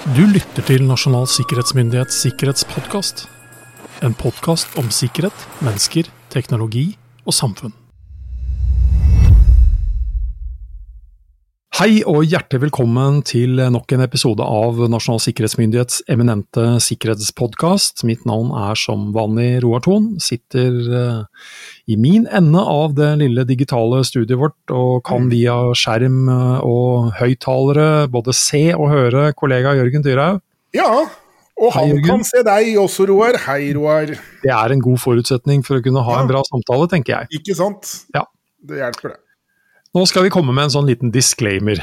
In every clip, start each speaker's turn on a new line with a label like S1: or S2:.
S1: Du lytter til Nasjonal sikkerhetsmyndighets sikkerhetspodkast. En podkast om sikkerhet, mennesker, teknologi og samfunn. Hei og hjertelig velkommen til nok en episode av Nasjonal sikkerhetsmyndighets eminente sikkerhetspodkast. Mitt navn er som vanlig Roar Thon. Sitter eh, i min ende av det lille digitale studiet vårt og kan via skjerm eh, og høyttalere både se og høre kollega Jørgen Dyrhaug.
S2: Ja, og han
S1: Hei,
S2: kan se deg også, Roar. Hei, Roar.
S1: Det er en god forutsetning for å kunne ha
S2: Ja.
S1: en bra samtale, tenker jeg.
S2: Ikke sant?
S1: Ja.
S2: Det hjelper, det.
S1: Nå skal vi komme med en sånn liten disclaimer.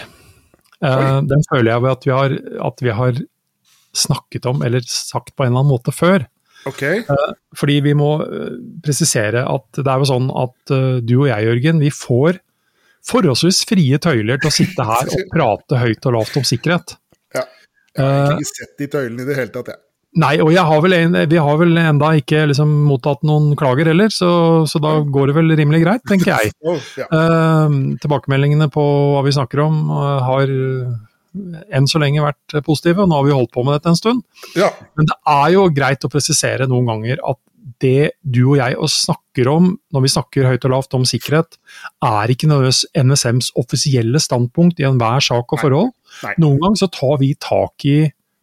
S2: Uh,
S1: den føler jeg at vi, har, at vi har snakket om, eller sagt på en eller annen måte før.
S2: Ok.
S1: Fordi vi må eh, presisere at det er jo sånn at uh, du og jeg, Jørgen, vi får forholdsvis frie tøyler til å sitte her og prate høyt og lavt om sikkerhet.
S2: Ja. Jeg har ikke sett de tøylene i det hele tatt, jeg.
S1: Nei, og jeg har vel en, vi har vel enda ikke liksom mottatt noen klager heller, så, så da går det vel rimelig greit, tenker jeg.
S2: Oh, ja.
S1: Eh, tilbakemeldingene på hva vi snakker om eh, har eh, enn så lenge vært positive, og nå har vi holdt på med dette en stund.
S2: ja.
S1: Men det er jo greit å presisere noen ganger at det du og jeg og snakker om når vi snakker høyt og lavt om sikkerhet, er ikke nødvendigvis NSMs offisielle standpunkt i enhver sak og
S2: Nei.
S1: forhold.
S2: Nei.
S1: Noen ganger så tar vi tak i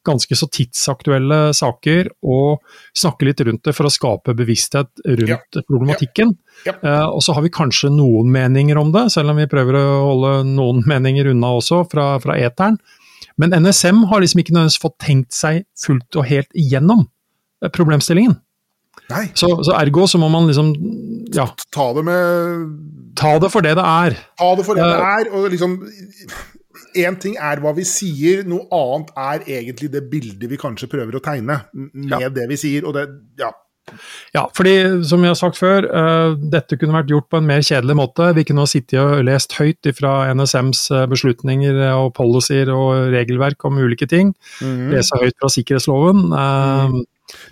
S1: ganske så tidsaktuelle saker og snakke litt rundt det for å skape bevissthet rundt problematikken.
S2: Ja.
S1: Eh, og så har vi kanskje noen meninger om det, selv om vi prøver å holde noen meninger unna også fra, fra eteren. Men NSM har liksom ikke nødvendigvis fått tenkt seg fullt og helt igjennom eh, problemstillingen. Så, så ergo så må man liksom ja,
S2: ta det med
S1: ta det for det det er.
S2: Ta det for det det
S1: Eh,
S2: er, og liksom Én ting er hva vi sier, noe annet er egentlig det bildet vi kanskje prøver å tegne med
S1: Ja.
S2: det vi sier. Og det, ja.
S1: Ja, fordi som jeg har sagt før, uh, dette kunne vært gjort på en mer kjedelig måte. Vi kunne ha sittet og lest høyt fra NSMs eh, beslutninger og policyer og regelverk om ulike ting.
S2: Mhm.
S1: Lese høyt fra sikkerhetsloven. Eh,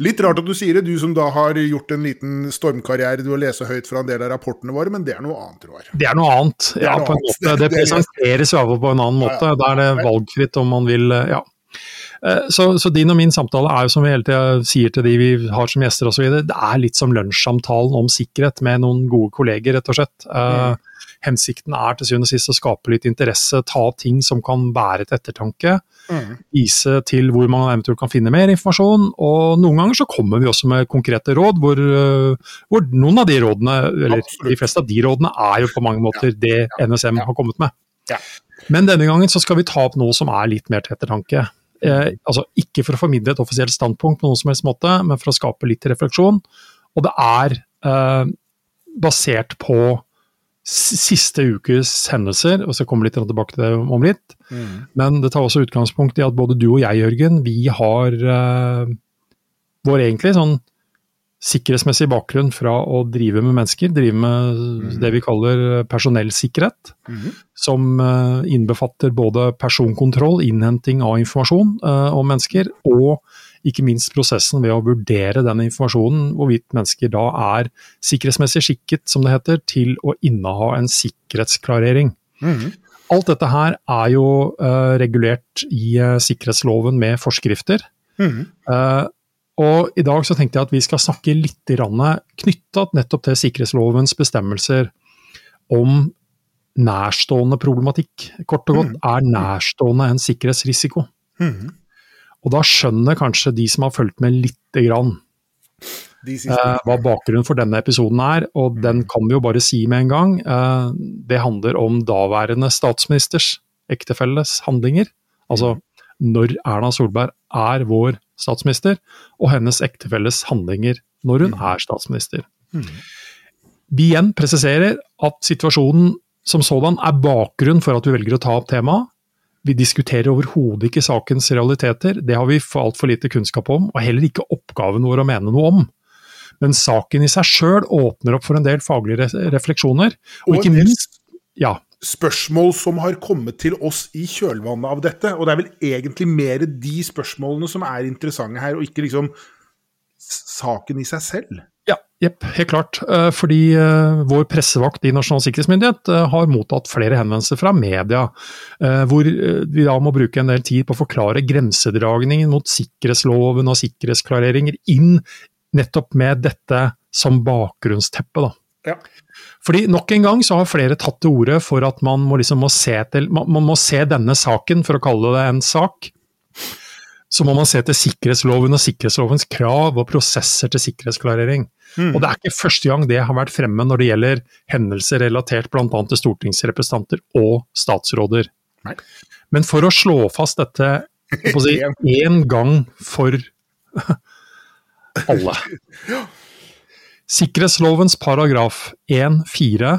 S2: Litt rart at du sier det, du som da har gjort en liten stormkarriere, du har lese høyt fra en del av rapportene våre, men det er noe annet, Roar.
S1: Det er noe annet.
S2: er
S1: Ja,
S2: noe
S1: på en måte. Det
S2: Det er-
S1: presenteres i hvert fall på en annen måte.
S2: Ja, ja.
S1: Da er det valgfritt om man vil eh, Ja. Eh, Så, så din og min samtale er jo som vi hele tida sier til de vi har som gjester osv., det er litt som lunsjsamtalen om sikkerhet med noen gode kolleger, rett og slett. Mm. Hensikten er til syvende og sist å skape litt interesse, ta opp ting som kan bære til ettertanke.
S2: Mhm.
S1: Vise til hvor man eventuelt kan finne mer informasjon. Og noen ganger så kommer vi også med konkrete råd, hvor, øh, hvor noen av de rådene, eller
S2: Absolutt.
S1: de fleste av de rådene, er jo på mange måter det NSM har kommet med.
S2: Ja.
S1: Men denne gangen så skal vi ta opp noe som er litt mer til ettertanke. Eh, altså Ikke for å formidle et offisielt standpunkt på noen som helst måte, men for å skape litt refleksjon. Og det er eh, basert på siste ukes hendelser, og så kommer vi litt tilbake til det om litt.
S2: Mm.
S1: Men det tar også utgangspunkt i at både du og jeg, Jørgen, vi har eh, vår egentlig sånn sikkerhetsmessig bakgrunn fra å drive med mennesker, drive med det vi kaller personellsikkerhet,
S2: Mm.
S1: som eh, innbefatter både personkontroll, innhenting av informasjon eh, om mennesker, og ikke minst prosessen ved å vurdere den informasjonen, hvorvidt mennesker da er sikkerhetsmessig skikket, som det heter, til å inneha en sikkerhetsklarering.
S2: Mm.
S1: Alt dette her er jo uh, regulert i uh, sikkerhetsloven med forskrifter.
S2: Mm.
S1: Uh, og i dag så tenkte jeg at vi skal snakke litt knytta nettopp til sikkerhetslovens bestemmelser om nærstående problematikk. Kort og godt, er nærstående en sikkerhetsrisiko?
S2: Mhm.
S1: Og da skjønner kanskje de som har fulgt med lite grann eh, hva bakgrunnen for denne episoden er, og den kan vi jo bare si med en gang. Eh, det handler om daværende statsministers ektefelles handlinger. Altså når Erna Solberg er vår statsminister, og hennes ektefelles handlinger når hun er statsminister. Vi igjen presiserer at situasjonen som sådan er bakgrunn for at vi velger å ta opp temaet. Vi diskuterer overhodet ikke sakens realiteter, det har vi for altfor lite kunnskap om, og heller ikke oppgaven vår å mene noe om. Men saken i seg sjøl åpner opp for en del faglige refleksjoner, og
S2: Og
S1: ikke minst ja,
S2: spørsmål som har kommet til oss i kjølvannet av dette. Og det er vel egentlig mer de spørsmålene som er interessante her, og ikke liksom saken i seg selv.
S1: Ja, jepp, helt klart. Eh, fordi uh, vår pressevakt i Nasjonal sikkerhetsmyndighet uh, har mottatt flere henvendelser fra media, hvor vi da må bruke en del tid på å forklare grensedragningen mot sikkerhetsloven og sikkerhetsklareringer inn nettopp med dette som bakgrunnsteppe. da.
S2: Ja.
S1: Fordi Nok en gang så har flere tatt til orde for at man må, liksom må se til, man, man må se denne saken, for å kalle det en sak, så må man se til sikkerhetsloven og sikkerhetslovens krav og prosesser til sikkerhetsklarering. Mm. Og Det er ikke første gang det har vært fremme når det gjelder hendelser relatert bl.a. til stortingsrepresentanter og statsråder.
S2: Nei.
S1: Men for å slå fast dette si, én gang for alle Sikkerhetslovens paragraf 1-4,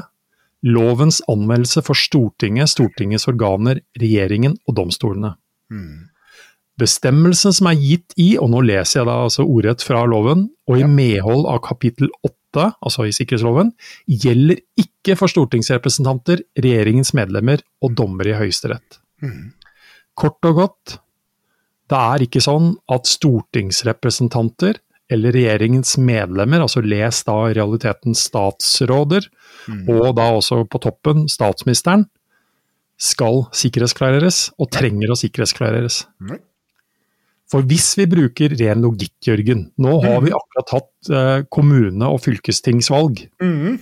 S1: lovens anmeldelse for Stortinget, Stortingets organer, regjeringen og domstolene.
S2: Mm.
S1: Bestemmelsen som er gitt i, og nå leser jeg da altså ordrett fra loven, og i medhold av kapittel 8, altså i sikkerhetsloven, gjelder ikke for stortingsrepresentanter, regjeringens medlemmer og dommere i Høyesterett.
S2: Mm.
S1: Kort og godt, det er ikke sånn at stortingsrepresentanter eller regjeringens medlemmer, altså les da i realiteten statsråder,
S2: Mm.
S1: og da også på toppen statsministeren, skal sikkerhetsklareres, og trenger å sikkerhetsklareres.
S2: Nei.
S1: For hvis vi bruker ren logikk, Jørgen, nå har vi akkurat hatt eh, kommune- og fylkestingsvalg.
S2: Mm.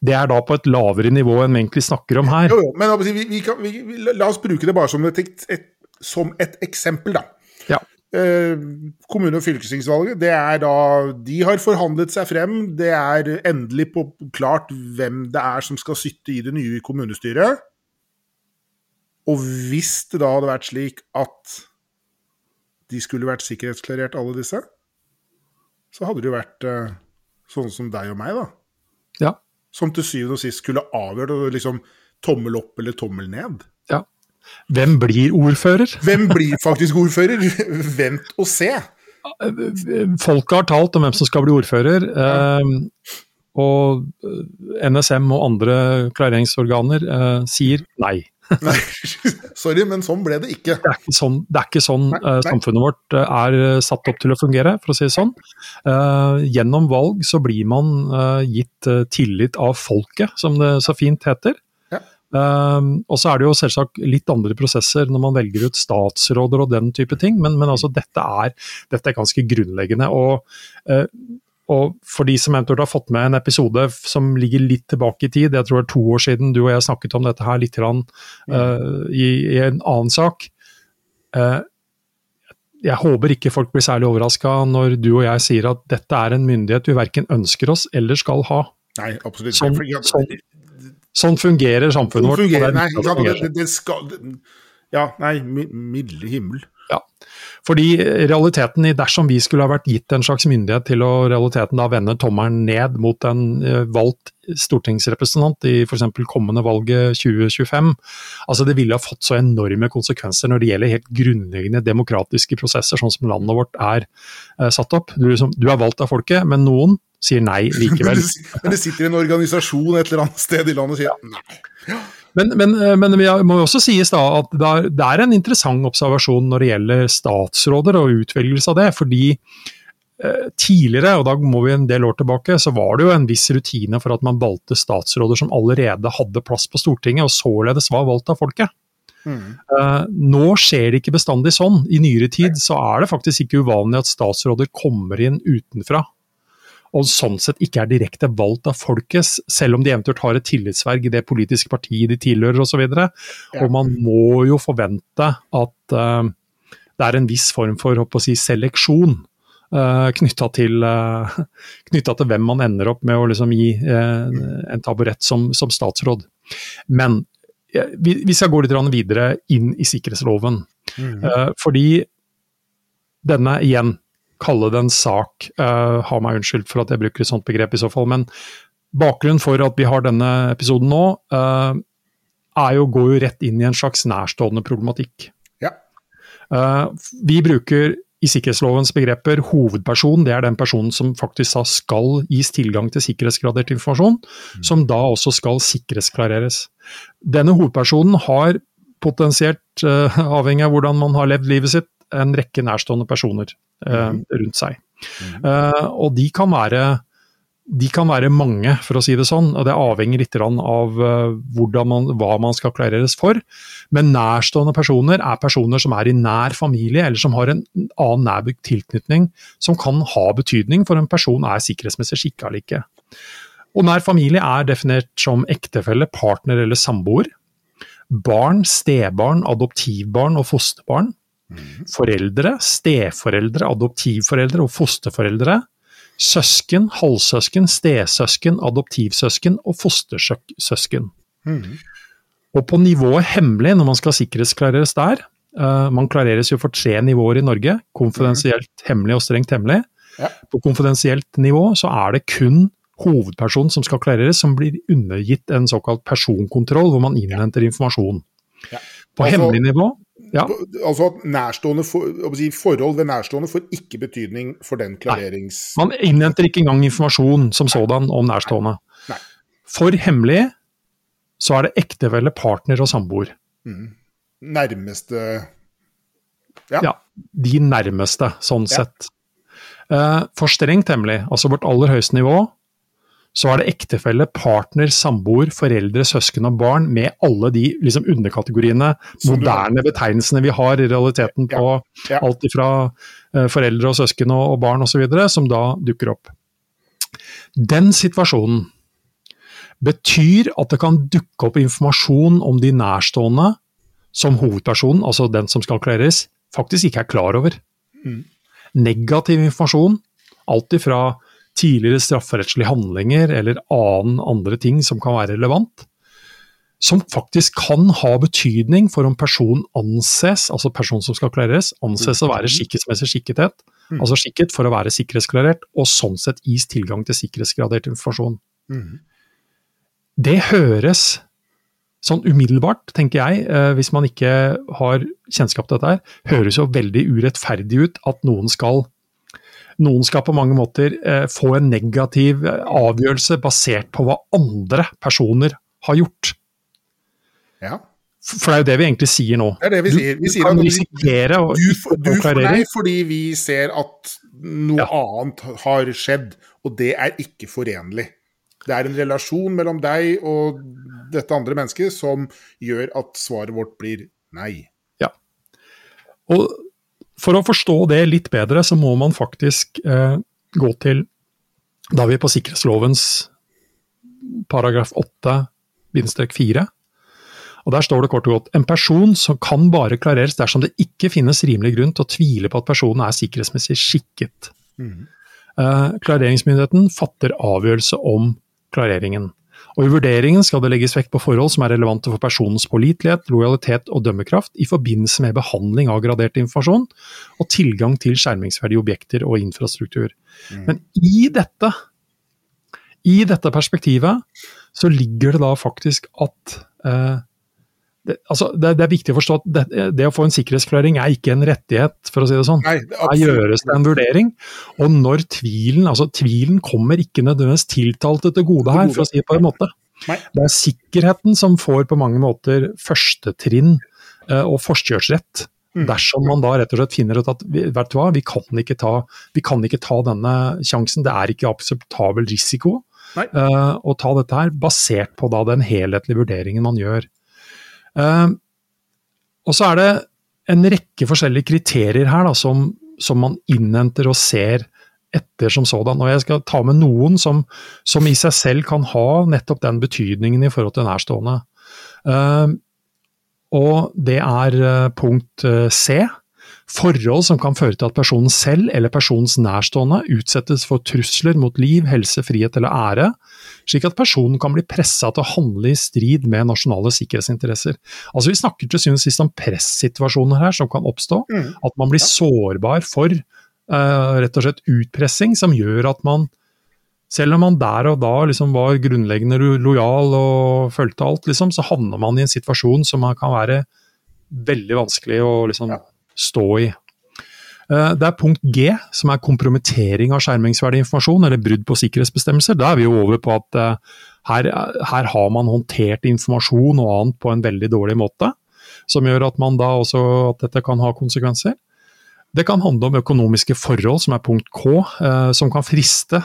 S1: Det er da på et lavere nivå enn vi egentlig snakker om her.
S2: Jo, jo, men vi, vi kan, vi, vi, la oss bruke det bare som et, et, som et eksempel, da.
S1: Ja.
S2: Eh, kommune- og fylkestingsvalget, det er da De har forhandlet seg frem. Det er endelig på, klart hvem det er som skal sitte i det nye kommunestyret. Og hvis det da hadde vært slik at de skulle vært sikkerhetsklarert, alle disse, så hadde det jo vært eh, sånne som deg og meg, da.
S1: Ja.
S2: Som til syvende og sist skulle avgjort liksom tommel opp eller tommel ned.
S1: ja. Hvem blir ordfører?
S2: Hvem blir faktisk ordfører? Vent og se.
S1: Folket har talt om hvem som skal bli ordfører. Eh, og NSM og andre klareringsorganer eh, sier nei.
S2: Nei, sorry, men sånn ble det ikke.
S1: Det er ikke sånn, det er ikke sånn
S2: Nei,
S1: eh,
S2: nei.
S1: samfunnet vårt eh, er eh, satt opp til å fungere, for å si det sånn. Uh, gjennom valg så blir man uh, gitt tillit av folket, som det så fint heter.
S2: Ja.
S1: Og så er det jo selvsagt litt andre prosesser når man velger ut statsråder og den type ting, men, men altså dette er, dette er ganske grunnleggende. og og for de som eventuelt har fått med en episode som ligger litt tilbake i tid, jeg tror det er to år siden du og jeg snakket om dette her litt grann, uh, i, i en annen sak. Uh, jeg håper ikke folk blir særlig overraska når du og jeg sier at dette er en myndighet vi verken ønsker oss eller skal ha.
S2: Nei, absolutt
S1: Sånn, sånn, sånn fungerer samfunnet
S2: Sånn
S1: vårt. Sånn
S2: fungerer,
S1: er
S2: nei, ja,
S1: det,
S2: det skal Ja, nei, milde himmel.
S1: Fordi realiteten i dersom vi skulle ha vært gitt en slags myndighet til å realiteten da vende tommelen ned mot en eh, valgt stortingsrepresentant i f.eks. kommende valget 2025, altså det ville ha fått så enorme konsekvenser når det gjelder helt grunnleggende demokratiske prosesser, sånn som landet vårt er eh, satt opp. Du, liksom, du er valgt av folket, men noen sier nei
S2: Men
S1: likevel.
S2: det, men det sitter en organisasjon et eller annet sted i landet og sier nei.
S1: Men, men, eh, men vi må også sies da at det er, det er en interessant observasjon når det gjelder statsråder og utvelgelse av det. fordi eh, tidligere, og da må vi en del år tilbake, så var det jo en viss rutine for at man valgte statsråder som allerede hadde plass på Stortinget, og således var valgt av folket.
S2: Mm.
S1: Eh, nå skjer det ikke bestandig sånn. I nyere tid så er det faktisk ikke uvanlig at statsråder kommer inn utenfra. Og sånn sett ikke er direkte valgt av folket, selv om de eventuelt har et tillitsverg i det politiske partiet de tilhører osv. Og,
S2: Ja.
S1: og man må jo forvente at uh, det er en viss form for si, seleksjon uh, knytta til, uh, til hvem man ender opp med å liksom, gi uh, en taburett som, som statsråd. Men eh, vi, vi skal gå litt videre inn i sikkerhetsloven.
S2: Mm.
S1: Eh, fordi denne, igjen, kalle det en sak, uh, ha meg unnskyldt for at jeg bruker et sånt begrep i så fall, men bakgrunnen for at vi har denne episoden nå, uh, er jo, går jo rett inn i en slags nærstående problematikk.
S2: Ja.
S1: Uh, vi bruker i sikkerhetslovens begreper hovedperson, det er den personen som faktisk da skal gis tilgang til sikkerhetsgradert informasjon, som da også skal sikkerhetsklareres. Denne hovedpersonen har potensielt, avhengig av hvordan man har levd livet sitt, en rekke nærstående personer rundt seg.
S2: Mhm.
S1: Eh, og de kan være de kan være mange, for å si det sånn. og Det avhenger litt av uh, man, hva man skal klareres for. Men nærstående personer er personer som er i nær familie, eller som har en annen nær tilknytning som kan ha betydning for en person er sikkerhetsmessig skikka eller ikke. Og nær familie er definert som ektefelle, partner eller samboer. Barn, stebarn, adoptivbarn og fosterbarn. Mm. Foreldre, steforeldre, adoptivforeldre og fosterforeldre søsken, halvsøsken, stesøsken, adoptivsøsken og fostersøsken. Mm. Og på nivået hemmelig, når man skal sikkerhetsklareres der, uh, man klareres jo for tre nivåer i Norge, konfidensielt, mm. hemmelig og strengt hemmelig. Ja. På konfidensielt nivå så er det kun hovedpersonen som skal klareres, som blir undergitt en såkalt personkontroll, hvor man innhenter informasjon. Ja. På altså, hemmelig nivå ja.
S2: Altså nærstående for, si, Forhold ved nærstående får ikke betydning for den klarerings...
S1: Nei. Man innhenter ikke engang informasjon som sådan om nærstående. Nei. For hemmelig så er det ektefelle, partner og samboer. Mm.
S2: Nærmeste
S1: ja. ja. De nærmeste, sånn ja. sett. Uh, for strengt hemmelig, altså vårt aller høyeste nivå, så er det ektefelle, partner, samboer, foreldre, søsken og barn med alle de liksom, underkategoriene, moderne betegnelsene vi har i realiteten på ja, ja. alt fra uh, foreldre og søsken og, og barn osv., som da dukker opp. Den situasjonen betyr at det kan dukke opp informasjon om de nærstående som hovedpersonen, altså den som skal klareres, faktisk ikke er klar over. Mm. Negativ informasjon, alt ifra tidligere strafferettslige handlinger eller annen andre ting som kan være relevant, som faktisk kan ha betydning for om personen anses, altså personen som skal klareres, anses å være skikkelsmessig skikketsmessig skikkethet, mm. altså skikket for å være sikkerhetsklarert, og sånn sett gis tilgang til sikkerhetsgradert informasjon. Mm. Det høres sånn umiddelbart, tenker jeg, eh, hvis man ikke har kjennskap til dette, her, høres jo veldig urettferdig ut at noen skal noen skal på mange måter eh, få en negativ eh, avgjørelse basert på hva andre personer har gjort.
S2: Ja.
S1: For det er jo det vi egentlig sier nå.
S2: Det er det vi sier. Vi sier at risikere å Du, du får nei fordi vi ser at noe ja. annet har skjedd, og det er ikke forenlig. Det er en relasjon mellom deg og dette andre mennesket som gjør at svaret vårt blir nei.
S1: Ja. Og for å forstå det litt bedre, så må man faktisk eh, gå til Da er vi på sikkerhetslovens paragraf 8-4. Og Der står det kort og godt en person som kan bare klareres dersom det ikke finnes rimelig grunn til å tvile på at personen er sikkerhetsmessig skikket. Mm. Eh, klareringsmyndigheten fatter avgjørelse om klareringen. Og I vurderingen skal det legges vekt på forhold som er relevante for personens pålitelighet, lojalitet og dømmekraft i forbindelse med behandling av gradert informasjon og tilgang til skjermingsverdige objekter og infrastruktur. Mm. Men i dette, i dette perspektivet, så ligger det da faktisk at eh, altså, det, det, er viktig å forstå at det, det, å få en sikkerhetsklarering er ikke en rettighet, for å si det sånn. Nei, Her gjøres det en vurdering. Og når tvilen altså tvilen kommer ikke nødvendigvis tiltalte til gode her, for å si det på en måte. Nei. Det er sikkerheten som får på mange måter førstetrinn eh, og forkjørsrett. Mm. Dersom man da rett og slett finner ut at vet du hva, vi kan ikke ta, kan ikke ta denne sjansen, det er ikke akseptabel risiko uh, å ta dette her, basert på da den helhetlige vurderingen man gjør. Uh, og så er det en rekke forskjellige kriterier her da, som, som, man innhenter og ser etter som sådan. Og jeg skal ta med noen som, som, i seg selv kan ha nettopp den betydningen i forhold til nærstående. Uh, og det er uh, punkt eh, C. Forhold som kan føre til at personen selv eller personens nærstående utsettes for trusler mot liv, helse, frihet eller ære, slik at personen kan bli pressa til å handle i strid med nasjonale sikkerhetsinteresser. Altså Vi snakker til syvende og sist om pressituasjoner her som kan oppstå. Mm. At man blir sårbar for uh, rett og slett utpressing, som gjør at man selv om man der og da liksom var grunnleggende lojal og fulgte alt, liksom, så havner man i en situasjon som kan være veldig vanskelig å liksom, ja stå i. Eh, det er punkt G, som er kompromittering av skjermingsverdig informasjon, eller brudd på sikkerhetsbestemmelser. Da er vi jo over på at eh, her, her, har man håndtert informasjon og annet på en veldig dårlig måte, som gjør at, man da også, at dette kan ha konsekvenser. Det kan handle om økonomiske forhold, som er punkt K, eh, som kan friste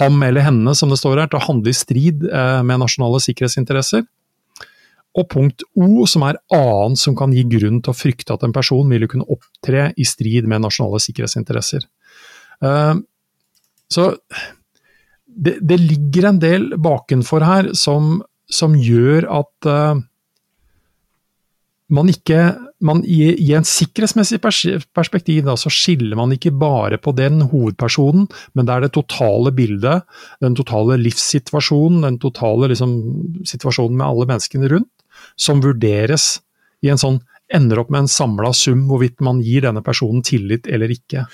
S1: ham eller henne, som det står her, til å handle i strid med nasjonale sikkerhetsinteresser. Og punkt O, som er annet som kan gi grunn til å frykte at en person ville kunne opptre i strid med nasjonale sikkerhetsinteresser. Eh, så det, det ligger en del bakenfor her som, som gjør at uh, man ikke man, i, i, en sikkerhetsmessig perspektiv da, så skiller man ikke bare på den hovedpersonen, men det er det totale bildet, den totale livssituasjonen, den totale liksom, situasjonen med alle menneskene rundt, som vurderes i en sånn Ender opp med en samla sum hvorvidt man gir denne personen tillit eller ikke.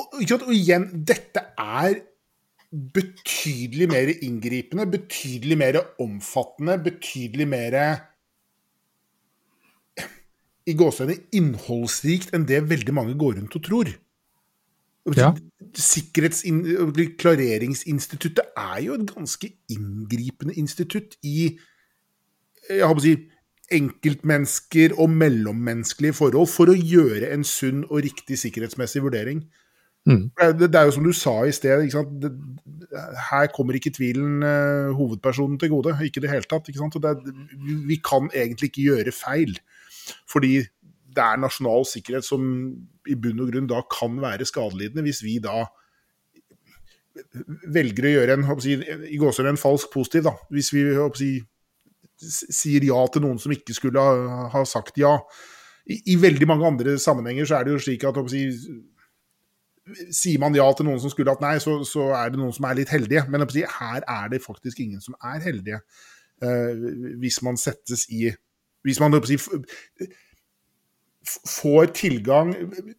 S2: Og, og igjen, dette er betydelig mer inngripende, betydelig mer omfattende, betydelig mer i gåsehudene innholdsrikt enn det veldig mange går rundt og tror. Ja. Sikkerhetsklareringsinstituttet er jo et ganske inngripende institutt i jeg håper å si, enkeltmennesker og mellommenneskelige forhold for å gjøre en sunn og riktig sikkerhetsmessig vurdering. Mm. Det, det, er jo som du sa i sted, det, her kommer ikke tvilen uh, hovedpersonen til gode. Ikke i det hele tatt. Det, vi kan egentlig ikke gjøre feil. Fordi det er nasjonal sikkerhet som i bunn og grunn da kan være skadelidende, hvis vi da velger å gjøre en, si, i gåsehud en falsk positiv. da, Hvis vi si, sier ja til noen som ikke skulle ha, ha sagt ja. I, I, veldig mange andre sammenhenger så er det jo slik at si, sier man ja til noen som skulle hatt nei, så, så, er det noen som er litt heldige. Men si, her er det faktisk ingen som er heldige. Uh, hvis man settes i Hvis man si, får tilgang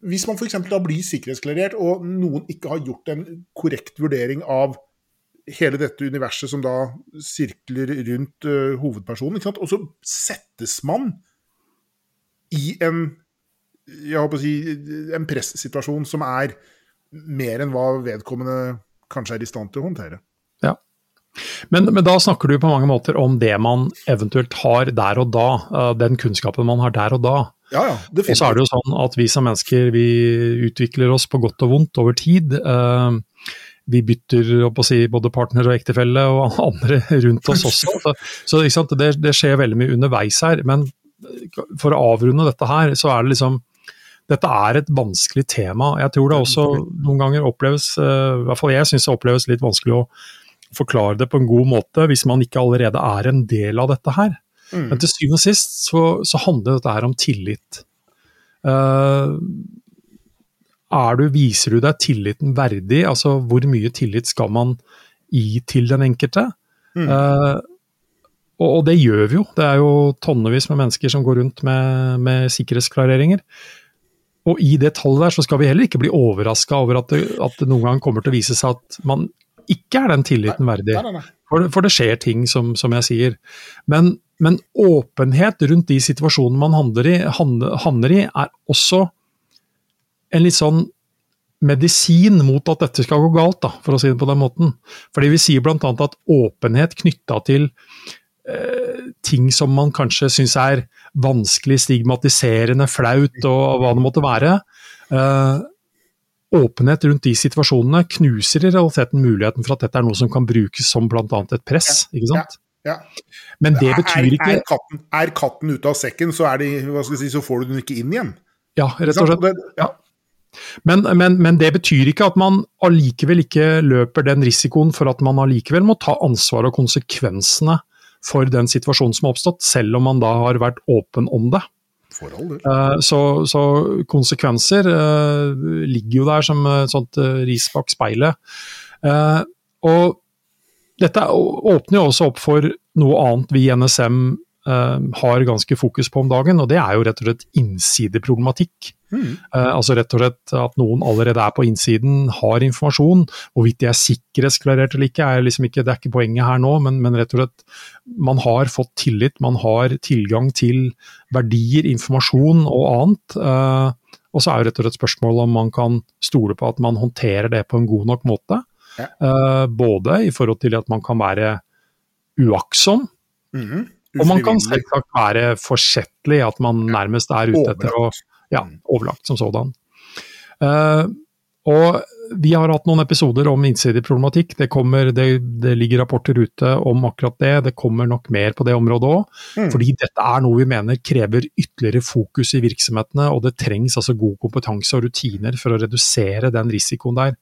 S2: Hvis man f.eks. da blir sikkerhetsklarert, og noen ikke har gjort en korrekt vurdering av hele dette universet som da sirkler rundt uh, hovedpersonen, og så settes man i en jeg håper å si, en pressituasjon som er mer enn hva vedkommende kanskje er i stand til å håndtere.
S1: Ja. Men, men, da snakker du på mange måter om det man eventuelt har der og da, uh, den kunnskapen man har der og da.
S2: Ja, ja,
S1: og så er det jo sånn at vi som mennesker vi utvikler oss på godt og vondt over tid. Uh, vi bytter si, både partner og ektefelle og andre rundt oss også. Så, så det, det, skjer veldig mye underveis her. Men for å avrunde dette her, så er det liksom dette er et vanskelig tema. Jeg tror det også noen ganger oppleves, eh, i hvert fall jeg syns det oppleves litt vanskelig å forklare det på en god måte hvis man ikke allerede er en del av dette her. Mm. Men til syvende og sist så, så, handler dette her om tillit. Uh, du, viser du deg tilliten verdig? Altså hvor mye tillit skal man gi til den enkelte? Mm. Uh, og, og, det gjør vi jo. Det er jo tonnevis med mennesker som går rundt med, med sikkerhetsklareringer. Og i det tallet der så skal vi heller ikke bli overraska over at det, at det, noen gang kommer til å vise seg at man ikke er den tilliten verdig. For, for det skjer ting, som, som jeg sier. Men, men, åpenhet rundt de situasjonene man handler i, handler i, er også en litt sånn medisin mot at dette skal gå galt, da, for å si det på den måten. Fordi vi sier bl.a. at åpenhet knytta til eh, ting som man kanskje syns er vanskelig, stigmatiserende, flaut og hva det måtte være. Uh, åpenhet rundt de situasjonene knuser i realiteten muligheten for at dette er noe som kan brukes som bl.a. et press. ikke sant?
S2: Ja, ja.
S1: Men det betyr ikke
S2: er, katten, er katten ute av sekken, så, de, si, så, får du den ikke inn igjen.
S1: Ja, rett og slett. Ja. Men, men, men, det betyr ikke at man allikevel ikke løper den risikoen for at man allikevel må ta ansvar og konsekvensene for den situasjonen som har oppstått, selv om man da har vært åpen om det. Uh, så, så, konsekvenser uh, ligger jo der som et sånt uh, ris bak speilet. og dette åpner jo også opp for noe annet vi i NSM har ganske fokus på om dagen, og det er jo rett og slett innsideproblematikk. Mm. Uh, altså rett og slett at noen allerede er på innsiden, har informasjon. Hvorvidt de er sikkerhetsklarert eller ikke, er liksom ikke, det er ikke poenget her nå, men, men, rett og slett man har fått tillit, man har tilgang til verdier, informasjon og annet. Uh, og så er jo rett og slett spørsmålet om man kan stole på at man håndterer det på en god nok måte. Ja. Uh, både i forhold til at man kan være uaktsom, mm. og man kan selvsagt være forsettlig, at man nærmest er ute etter å ja, overlagt som sådan. Uh, og vi har hatt noen episoder om innsideproblematikk. Det, kommer, det, det ligger rapporter ute om akkurat det. Det kommer nok mer på det området òg. Mm. Fordi dette er noe vi mener krever ytterligere fokus i virksomhetene, og det trengs altså god kompetanse og rutiner for å redusere den risikoen der.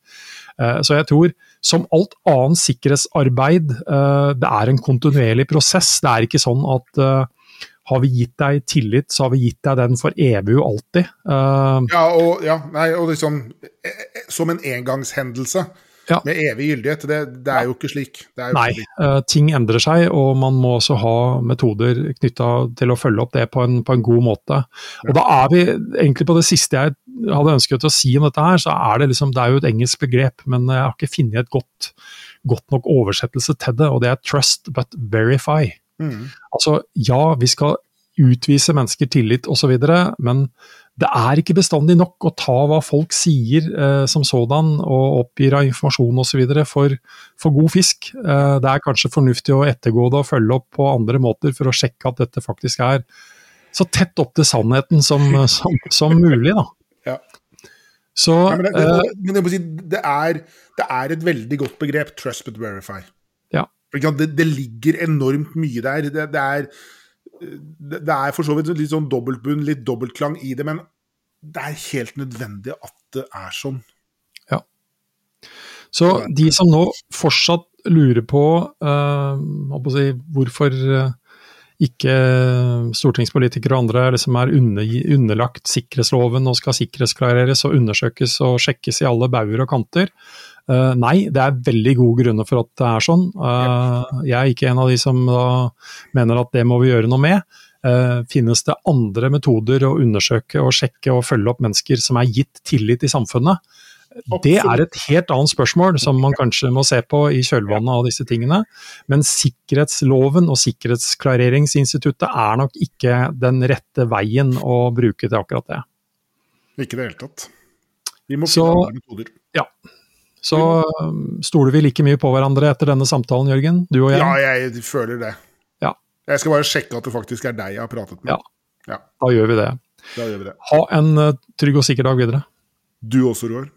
S1: Eh, så jeg tror, som alt annet sikkerhetsarbeid, eh, det er en kontinuerlig prosess. Det er ikke sånn at har vi gitt deg tillit, så har vi gitt deg den for evig og alltid.
S2: Uh, ja, og, ja, nei, og liksom Som en engangshendelse. Ja. Med evig gyldighet. Det, det er jo ikke slik. Jo
S1: nei,
S2: ikke slik.
S1: Uh, ting endrer seg, og man må også ha metoder knytta til å følge opp det på en, på en god måte. Ja. Og da er vi egentlig på det siste jeg hadde ønsket å si om dette her, så er det liksom Det er jo et engelsk begrep, men jeg har ikke funnet et godt, godt nok oversettelse til det, og det er trust but verify. Mm. Altså, ja, vi skal utvise mennesker tillit osv., men det er ikke bestandig nok å ta hva folk sier eh, som sådan, og oppgir av informasjon osv. For, for god fisk. Eh, det er kanskje fornuftig å ettergå det og følge opp på andre måter for å sjekke at dette faktisk er så tett opp til sannheten som, som, som mulig. Da. Ja.
S2: Så, ja, men, det, det, men det, si, det, er, det, er, et veldig godt begrep, trust but verify. Det, det, ligger enormt mye der. Det, det, er, det er for så vidt litt sånn dobbeltbunn, litt dobbeltklang i det, men det er helt nødvendig at det er sånn.
S1: Ja. Så de som nå fortsatt lurer på, uh, si, hvorfor uh, ikke stortingspolitikere og andre liksom er under, underlagt sikkerhetsloven og skal sikkerhetsklareres og undersøkes og sjekkes i alle bauger og kanter, Uh, nei, det er veldig gode grunner for at det er sånn. Uh, jeg er ikke en av de som mener at det må vi gjøre noe med. Uh, finnes det andre metoder å undersøke og sjekke og følge opp mennesker som er gitt tillit i samfunnet? Det er et helt annet spørsmål som man kanskje må se på i kjølvannet av disse tingene. Men sikkerhetsloven og sikkerhetsklareringsinstituttet er nok ikke den rette veien å bruke til akkurat det.
S2: Ikke i det hele tatt. Vi må finne andre metoder.
S1: Ja. Så um, stoler vi like mye på hverandre etter denne samtalen, Jørgen? Du og jeg?
S2: Ja, jeg føler det. Ja. Jeg skal bare sjekke at det faktisk er deg jeg har pratet med.
S1: Ja, ja. Da, gjør vi det.
S2: da gjør vi det.
S1: Ha en uh, trygg og sikker dag videre.
S2: Du også, Roar.